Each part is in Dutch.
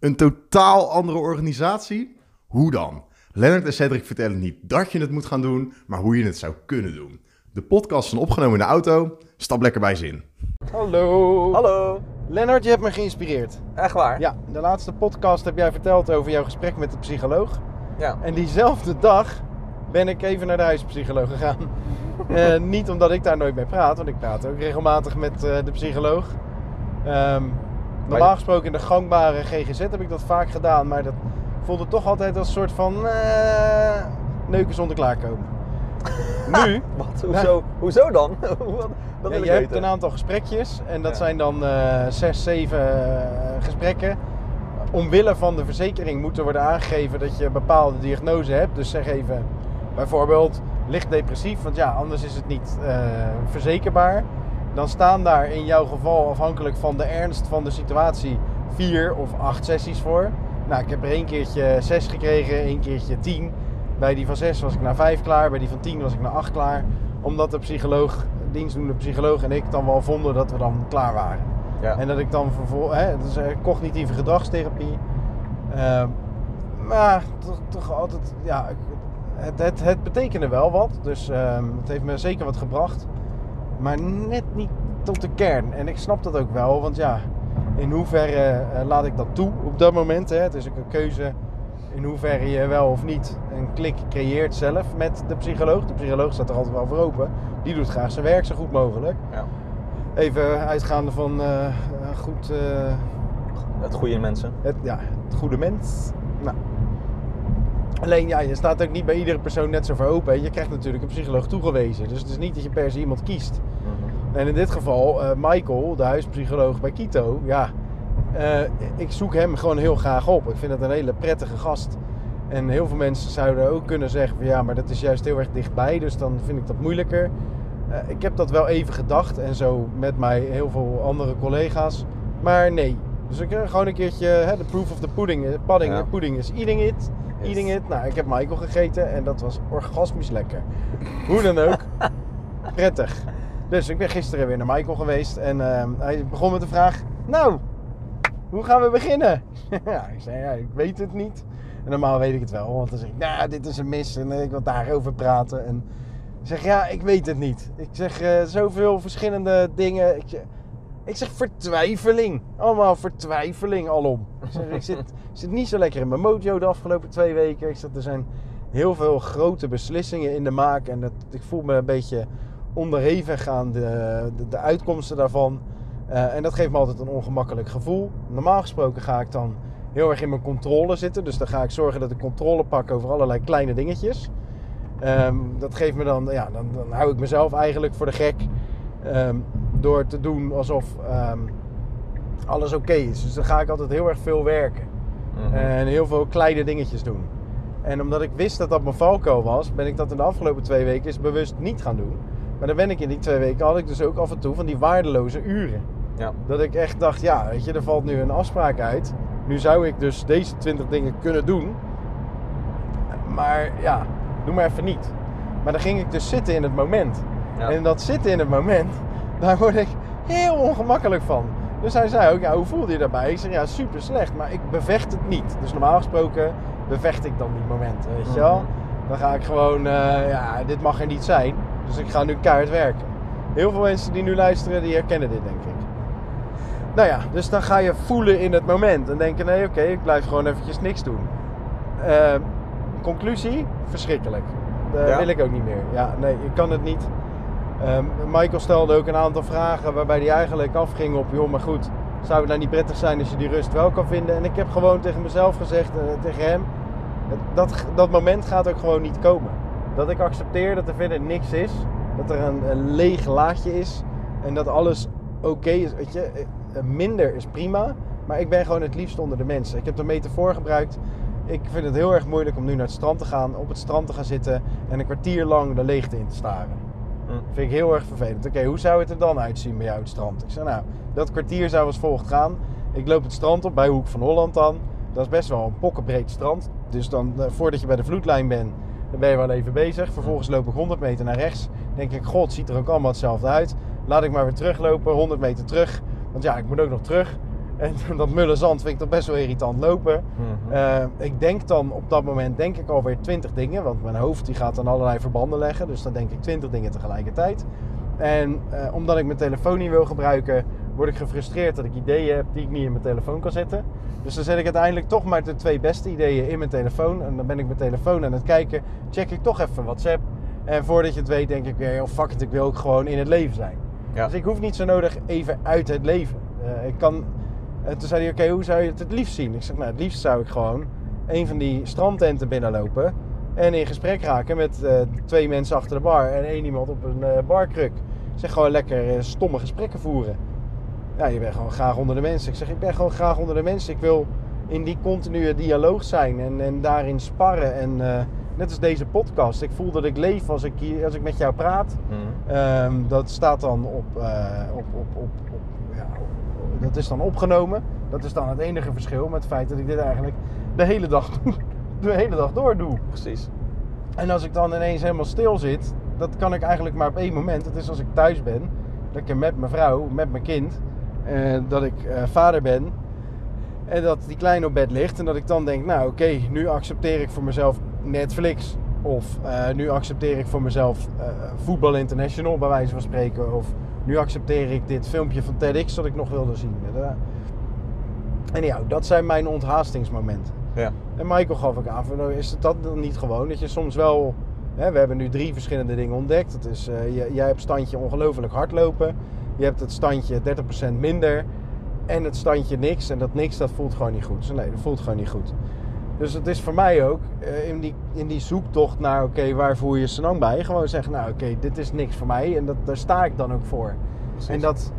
Een totaal andere organisatie? Hoe dan? Lennart en Cedric vertellen niet dat je het moet gaan doen, maar hoe je het zou kunnen doen. De podcast is opgenomen in de auto. Stap lekker bij zin. Hallo. Hallo. Lennart, je hebt me geïnspireerd. Echt waar? Ja, de laatste podcast heb jij verteld over jouw gesprek met de psycholoog. Ja. En diezelfde dag ben ik even naar de huispsycholoog gegaan. Eh, niet omdat ik daar nooit mee praat, want ik praat ook regelmatig met eh, de psycholoog. Ehm, normaal gesproken in de gangbare GGZ heb ik dat vaak gedaan, maar dat voelde toch altijd als een soort van eh, neuken zonder klaarkomen. nu, Wat? Hoezo, hoezo dan? Dat Ja, wil je hebt een aantal gesprekjes en dat Ja. zijn dan eh, zes, zeven eh, gesprekken. Omwille van de verzekering moet er worden aangegeven dat je een bepaalde diagnose hebt. Dus zeg even bijvoorbeeld licht depressief, want ja, anders is het niet verzekerbaar. Dan staan daar in jouw geval, afhankelijk van de ernst van de situatie, vier of acht sessies voor. Nou, ik heb er één keertje zes gekregen, één keertje tien. Bij die van zes was ik na vijf klaar, bij die van tien was ik na acht klaar. Omdat de psycholoog, dienstdoende psycholoog en ik dan wel vonden dat we dan klaar waren. Ja. En dat ik dan vervolgens, het is eh, cognitieve gedragstherapie. Ehm, maar toch, toch altijd, ja, het, het betekende wel wat. Dus ehm, het heeft me zeker wat gebracht. Maar net niet tot de kern. En ik snap dat ook wel, want ja, in hoeverre eh, laat ik dat toe op dat moment? Hè? Het is ook een keuze in hoeverre je wel of niet een klik creëert zelf met de psycholoog. De psycholoog staat er altijd wel voor open. Die doet graag zijn werk zo goed mogelijk. Ja. Even uitgaande van eh, goed, eh, Het goede mensen. het, ja, het goede mens. Nou. Alleen ja, je staat ook niet bij iedere persoon net zo voor open. Je krijgt natuurlijk een psycholoog toegewezen. Dus het is niet dat je per se iemand kiest. Mhm. En in dit geval, eh, Michael, de huispsycholoog bij Kito, ja, eh, ik zoek hem gewoon heel graag op. Ik vind het een hele prettige gast. En heel veel mensen zouden ook kunnen zeggen van ja, maar dat is juist heel erg dichtbij, dus dan vind ik dat moeilijker. Eh, ik heb dat wel even gedacht en zo met mij heel veel andere collega's. Maar nee. Dus ik gewoon een keertje, hè, de proof of the pudding, pudding, Ja. pudding is eating it. Yes. Eating it. Nou, ik heb Michael gegeten en dat was orgasmisch lekker. Hoe dan ook. Prettig. Dus ik ben gisteren weer naar Michael geweest en ehm, hij begon met de vraag: Nou, hoe gaan we beginnen? ja, ik zei: Ja, ik weet het niet. En normaal weet ik het wel, want dan zeg ik: Nou, dit is een mis en ik wil daarover praten. En ik zeg: Ja, ik weet het niet. Ik zeg: eh, Zoveel verschillende dingen. Ik, ik zeg vertwijfeling. Allemaal vertwijfeling alom. Ik, zeg, ik zit, zit niet zo lekker in mijn mojo de afgelopen twee weken. Ik zeg, er zijn heel veel grote beslissingen in de maak. En dat, ik voel me een beetje onderhevig aan de, de, de uitkomsten daarvan. Eh, en dat geeft me altijd een ongemakkelijk gevoel. Normaal gesproken ga ik dan heel erg in mijn controle zitten. Dus dan ga ik zorgen dat ik controle pak over allerlei kleine dingetjes. Ehm, dat geeft me dan, ja, dan, dan hou ik mezelf eigenlijk voor de gek. ehm, door te doen alsof ehm, alles oké is. Dus dan ga ik altijd heel erg veel werken. Mhm. En heel veel kleine dingetjes doen. En omdat ik wist dat dat mijn valkuil was, ben ik dat in de afgelopen twee weken eens bewust niet gaan doen. Maar dan ben ik in die twee weken, had ik dus ook af en toe van die waardeloze uren. Ja. Dat ik echt dacht, ja, weet je, er valt nu een afspraak uit. Nu zou ik dus deze 20 dingen kunnen doen. Maar ja, doe maar even niet. Maar dan ging ik dus zitten in het moment. Ja. En dat zitten in het moment, daar word ik heel ongemakkelijk van. Dus hij zei ook, ja, hoe voelde je daarbij? Ik zei, ja, super slecht, maar ik bevecht het niet. Dus normaal gesproken bevecht ik dan die momenten, weet je wel? Mhm. Dan ga ik gewoon, eh, ja, dit mag er niet zijn. Dus ik ga nu keihard werken. Heel veel mensen die nu luisteren, die herkennen dit, denk ik. Nou ja, dus dan ga je voelen in het moment. En denken, nee, oké, ik blijf gewoon eventjes niks doen. Eh, conclusie, verschrikkelijk. Dat Ja? wil ik ook niet meer. Ja, nee, ik kan het niet. Ehm, Michael stelde ook een aantal vragen waarbij hij eigenlijk afging op, joh, maar goed, zou het nou niet prettig zijn als je die rust wel kan vinden? En ik heb gewoon tegen mezelf gezegd, eh, tegen hem, dat, dat moment gaat ook gewoon niet komen. Dat ik accepteer dat er verder niks is, dat er een, leeg laadje is en dat alles oké is. Weet je, eh, minder is prima, maar ik ben gewoon het liefst onder de mensen. Ik heb de metafoor gebruikt. Ik vind het heel erg moeilijk om nu naar het strand te gaan, op het strand te gaan zitten en een kwartier lang de leegte in te staren. Mm. Vind ik heel erg vervelend. Oké, hoe zou het er dan uitzien bij jou het strand? Ik zei, nou, dat kwartier zou als volgt gaan. Ik loop het strand op, bij Hoek van Holland dan. Dat is best wel een pokkenbreed strand. Dus dan, eh, voordat je bij de vloedlijn bent, dan ben je wel even bezig. Vervolgens loop ik 100 meter naar rechts. denk ik, god, ziet er ook allemaal hetzelfde uit. Laat ik maar weer teruglopen, 100 meter terug. Want ja, ik moet ook nog terug. En dat mulle zand vind ik toch best wel irritant lopen. Mhm. Eh, ik denk dan op dat moment denk ik alweer twintig dingen. Want mijn hoofd die gaat dan allerlei verbanden leggen. Dus dan denk ik twintig dingen tegelijkertijd. En eh, omdat ik mijn telefoon niet wil gebruiken, word ik gefrustreerd dat ik ideeën heb die ik niet in mijn telefoon kan zetten. Dus dan zet ik uiteindelijk toch maar de twee beste ideeën in mijn telefoon. En dan ben ik mijn telefoon aan het kijken. Check ik toch even WhatsApp. En voordat je het weet denk ik weer, oh fuck it, ik wil ook gewoon in het leven zijn. Ja. Dus ik hoef niet zo nodig even uit het leven. Eh, ik kan... En toen zei hij, oké, hoe zou je het het liefst zien? Ik zeg, nou, het liefst zou ik gewoon een van die strandtenten binnenlopen. En in gesprek raken met eh, twee mensen achter de bar en één iemand op een eh, barkruk. Ik zeg, gewoon lekker eh, stomme gesprekken voeren. Ja, je bent gewoon graag onder de mensen. Ik zeg, ik ben gewoon graag onder de mensen. Ik wil in die continue dialoog zijn en, en daarin sparren. En net als deze podcast. Ik voel dat ik leef als ik, hier, als ik met jou praat. Mhm. Ehm, dat staat dan op, op, op, op- dat is dan opgenomen. Dat is dan het enige verschil met het feit dat ik dit eigenlijk de hele dag, doe- de hele dag door doe. Precies. En als ik dan ineens helemaal stil zit, dat kan ik eigenlijk maar op één moment. Dat is als ik thuis ben, lekker met mijn vrouw, met mijn kind, eh, dat ik eh, vader ben. En dat die kleine op bed ligt en dat ik dan denk, nou oké, nu accepteer ik voor mezelf Netflix. Of eh, nu accepteer ik voor mezelf eh, Voetbal International, bij wijze van spreken. Of nu accepteer ik dit filmpje van TEDx dat ik nog wilde zien. En ja, dat zijn mijn onthaastingsmomenten. Ja. En Michael gaf ook aan, van, nou, is het dat dan niet gewoon? Dat je soms wel... Hè, we hebben nu drie verschillende dingen ontdekt. Dat is, eh, jij hebt standje ongelooflijk hardlopen. Je hebt het standje 30% minder. En het standje niks. En dat niks, dat voelt gewoon niet goed. Dus nee, dat voelt gewoon niet goed. Dus het is voor mij ook eh, in, die, in die zoektocht naar, oké, waar voel je je senang bij? Gewoon zeggen, nou oké, dit is niks voor mij. En dat, daar sta ik dan ook voor. Precies. En dat,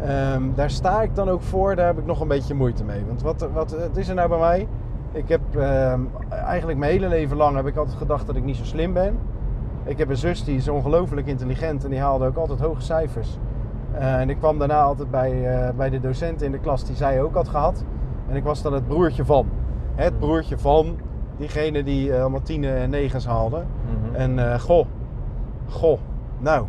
ehm, daar sta ik dan ook voor, daar heb ik nog een beetje moeite mee. Want wat, wat het is er nou bij mij? Ik heb ehm, eigenlijk mijn hele leven lang heb ik altijd gedacht dat ik niet zo slim ben. Ik heb een zus die is ongelooflijk intelligent en die haalde ook altijd hoge cijfers. Eh, en ik kwam daarna altijd bij, eh, bij de docent in de klas die zij ook had gehad. En ik was dan het broertje van. Het broertje van diegene die eh, allemaal tienen en negens haalde. Mhm. En eh, goh, goh, nou,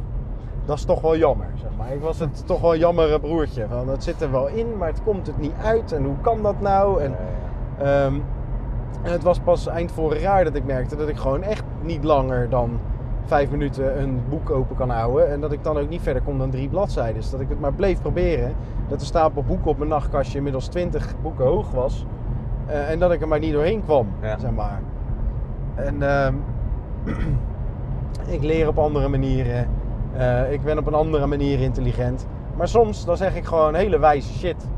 dat is toch wel jammer, zeg maar. Ik was het toch wel jammere broertje. Van, het zit er wel in, maar het komt het niet uit. En hoe kan dat nou? En, Ja, ehm, en het was pas eind vorig jaar dat ik merkte dat ik gewoon echt niet langer dan vijf minuten een boek open kan houden. En dat ik dan ook niet verder kom dan drie bladzijden. Dus dat ik het maar bleef proberen. Dat de stapel boeken op mijn nachtkastje inmiddels 20 boeken hoog was. Eh, en dat ik er maar niet doorheen kwam, Ja. zeg maar. En ehm, ik leer op andere manieren. Eh, ik ben op een andere manier intelligent. Maar soms dan zeg ik gewoon hele wijze shit.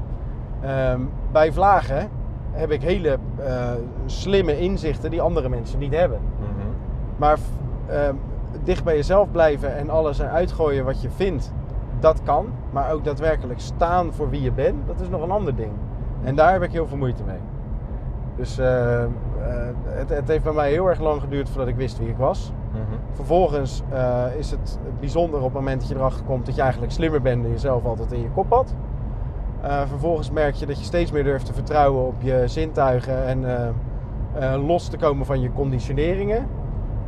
Ehm, bij vlagen heb ik hele eh, slimme inzichten die andere mensen niet hebben. Mhm. Maar ehm, dicht bij jezelf blijven en alles eruit gooien wat je vindt, dat kan. Maar ook daadwerkelijk staan voor wie je bent, dat is nog een ander ding. En daar heb ik heel veel moeite mee. Dus eh, eh, het, het heeft bij mij heel erg lang geduurd voordat ik wist wie ik was. Mhm. Vervolgens eh, is het bijzonder op het moment dat je erachter komt dat je eigenlijk slimmer bent dan je zelf altijd in je kop had. Vervolgens merk je dat je steeds meer durft te vertrouwen op je zintuigen en los te komen van je conditioneringen.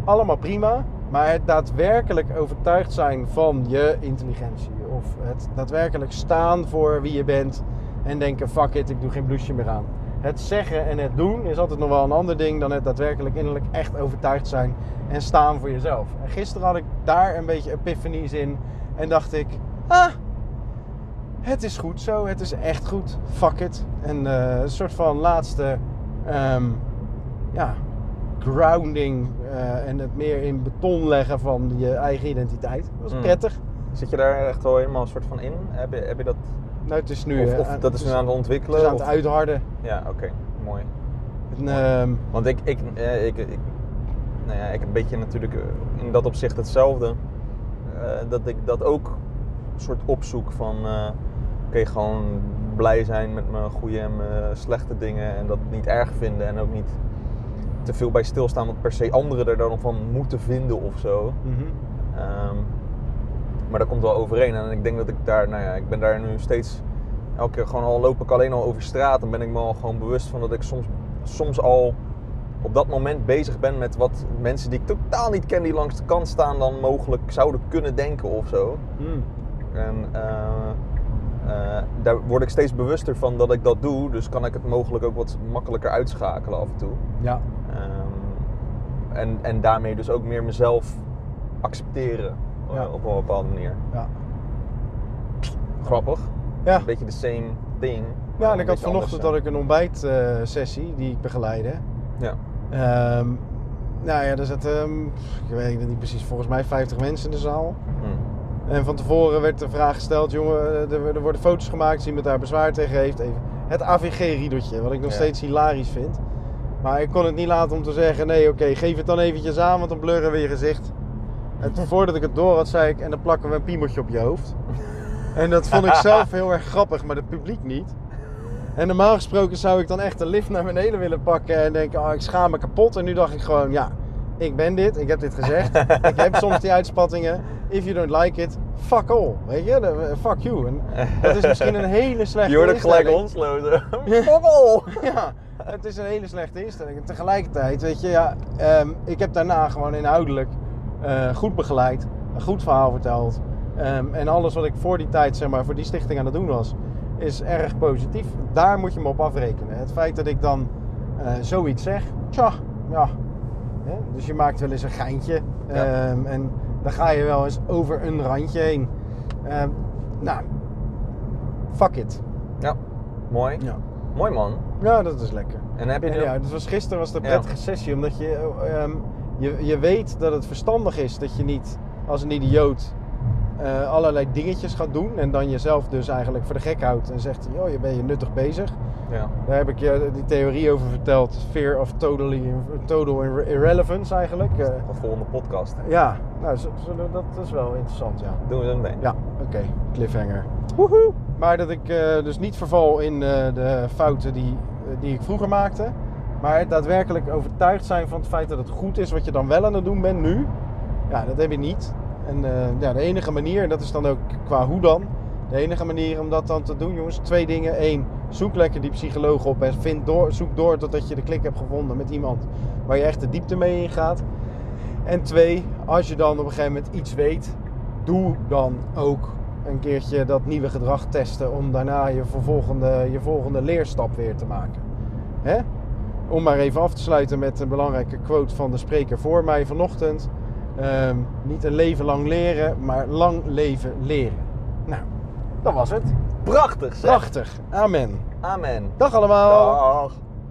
Allemaal prima, maar het daadwerkelijk overtuigd zijn van je intelligentie of het daadwerkelijk staan voor wie je bent en denken: fuck it, ik doe geen blouseje meer aan. Het zeggen en het doen is altijd nog wel een ander ding dan het daadwerkelijk innerlijk echt overtuigd zijn en staan voor jezelf. En gisteren had ik daar een beetje epiphanies in en dacht ik: ah, het is goed zo, het is echt goed, fuck it. En eh, een soort van laatste, ehm, ja, grounding eh, en het meer in beton leggen van je eigen identiteit. Dat was Mm. Zit je daar echt wel helemaal een soort van in? Heb je, heb je dat, Nou, het is nu, of, of aan- dat is nu aan het ontwikkelen? het is aan het of- uitharden. Ja, oké, mooi. En, ehm, Want ik, ik, eh, ik, ik, nou ja, ik heb een beetje natuurlijk eh, in dat opzicht hetzelfde. Eh, dat ik dat ook een soort opzoek van, eh oké, gewoon blij zijn met mijn goede en mijn slechte dingen en dat niet erg vinden en ook niet te veel bij stilstaan wat per se anderen er dan van moeten vinden of zo. Ehm, maar dat komt wel overeen. En ik denk dat ik daar, nou ja, ik ben daar nu steeds, elke keer gewoon al loop ik alleen al over straat. Dan ben ik me al gewoon bewust van dat ik soms, soms al op dat moment bezig ben met wat mensen die ik totaal niet ken, die langs de kant staan, dan mogelijk zouden kunnen denken of zo. Mm. En eh, eh, daar word ik steeds bewuster van dat ik dat doe. Dus kan ik het mogelijk ook wat makkelijker uitschakelen af en toe. Ja. Ehm, en, en daarmee dus ook meer mezelf accepteren Ja. op een bepaalde manier. Ja. Grappig. Ja. Een beetje the same thing. Ja, en ik had vanochtend dat had ik een ontbijtsessie die ik begeleide. Ja. Ehm, nou ja, er zaten, ehm, ik weet het niet precies, volgens mij 50 mensen in de zaal. Hm. En van tevoren werd de vraag gesteld, jongen, eh, er, worden foto's gemaakt als iemand daar bezwaar tegen heeft. Even het AVG-riedeltje, wat ik nog Ja. steeds hilarisch vind. Maar ik kon het niet laten om te zeggen, nee oké, geef het dan eventjes aan, want dan blurren we je gezicht. En toen, voordat ik het door had, zei ik, en dan plakken we een piemeltje op je hoofd. En dat vond ik zelf heel erg grappig, maar het publiek niet. En normaal gesproken zou ik dan echt de lift naar beneden willen pakken en denken, oh, ik schaam me kapot. En nu dacht ik gewoon, ja, ik ben dit, ik heb dit gezegd. ik heb soms die uitspattingen. If you don't like it, fuck all. Weet je, fuck you. En dat is misschien een hele slechte Je hoort ook gelijk ontsloten. Ja. Fokkel! Ja, het is een hele slechte instelling. En tegelijkertijd, weet je, ja, ehm, ik heb daarna gewoon inhoudelijk eh, goed begeleid, een goed verhaal verteld. Ehm, en alles wat ik voor die tijd, zeg maar, voor die stichting aan het doen was, is erg positief. Daar moet je me op afrekenen. Het feit dat ik dan eh, zoiets zeg, tja, ja. Dus je maakt wel eens een geintje. Ja. Ehm, en dan ga je wel eens over een randje heen. Ehm, nou, fuck it. Ja, mooi. Ja. Mooi man. ja, dat is lekker. En heb je er- ja, dus was, gisteren was de Ja. prettige sessie, omdat je, ehm, je, je weet dat het verstandig is dat je niet als een idioot eh, allerlei dingetjes gaat doen en dan jezelf dus eigenlijk voor de gek houdt en zegt, joh, je bent je nuttig bezig. Ja. Daar heb ik je die theorie over verteld, fear of totally, total irre- irrelevance eigenlijk. Eh, De volgende podcast. ja, nou, dat is wel interessant, ja. Doen we dat mee. Ja, oké, cliffhanger. Woehoe! Maar dat ik eh, dus niet verval in de fouten die, die ik vroeger maakte. Maar daadwerkelijk overtuigd zijn van het feit dat het goed is wat je dan wel aan het doen bent nu. Ja, dat heb je niet. En eh, ja, de enige manier, en dat is dan ook qua hoe dan. De enige manier om dat dan te doen, jongens, twee dingen. Eén, zoek lekker die psycholoog op en vind door, zoek door totdat je de klik hebt gevonden met iemand waar je echt de diepte mee ingaat. En twee, als je dan op een gegeven moment iets weet, doe dan ook een keertje dat nieuwe gedrag testen om daarna je vervolgende, je volgende leerstap weer te maken. Hè? Om maar even af te sluiten met een belangrijke quote van de spreker voor mij vanochtend. Ehm, niet een leven lang leren, maar lang leven leren. Nou, dat was het. Prachtig zeg. Prachtig. Amen. Amen. Dag allemaal. Dag.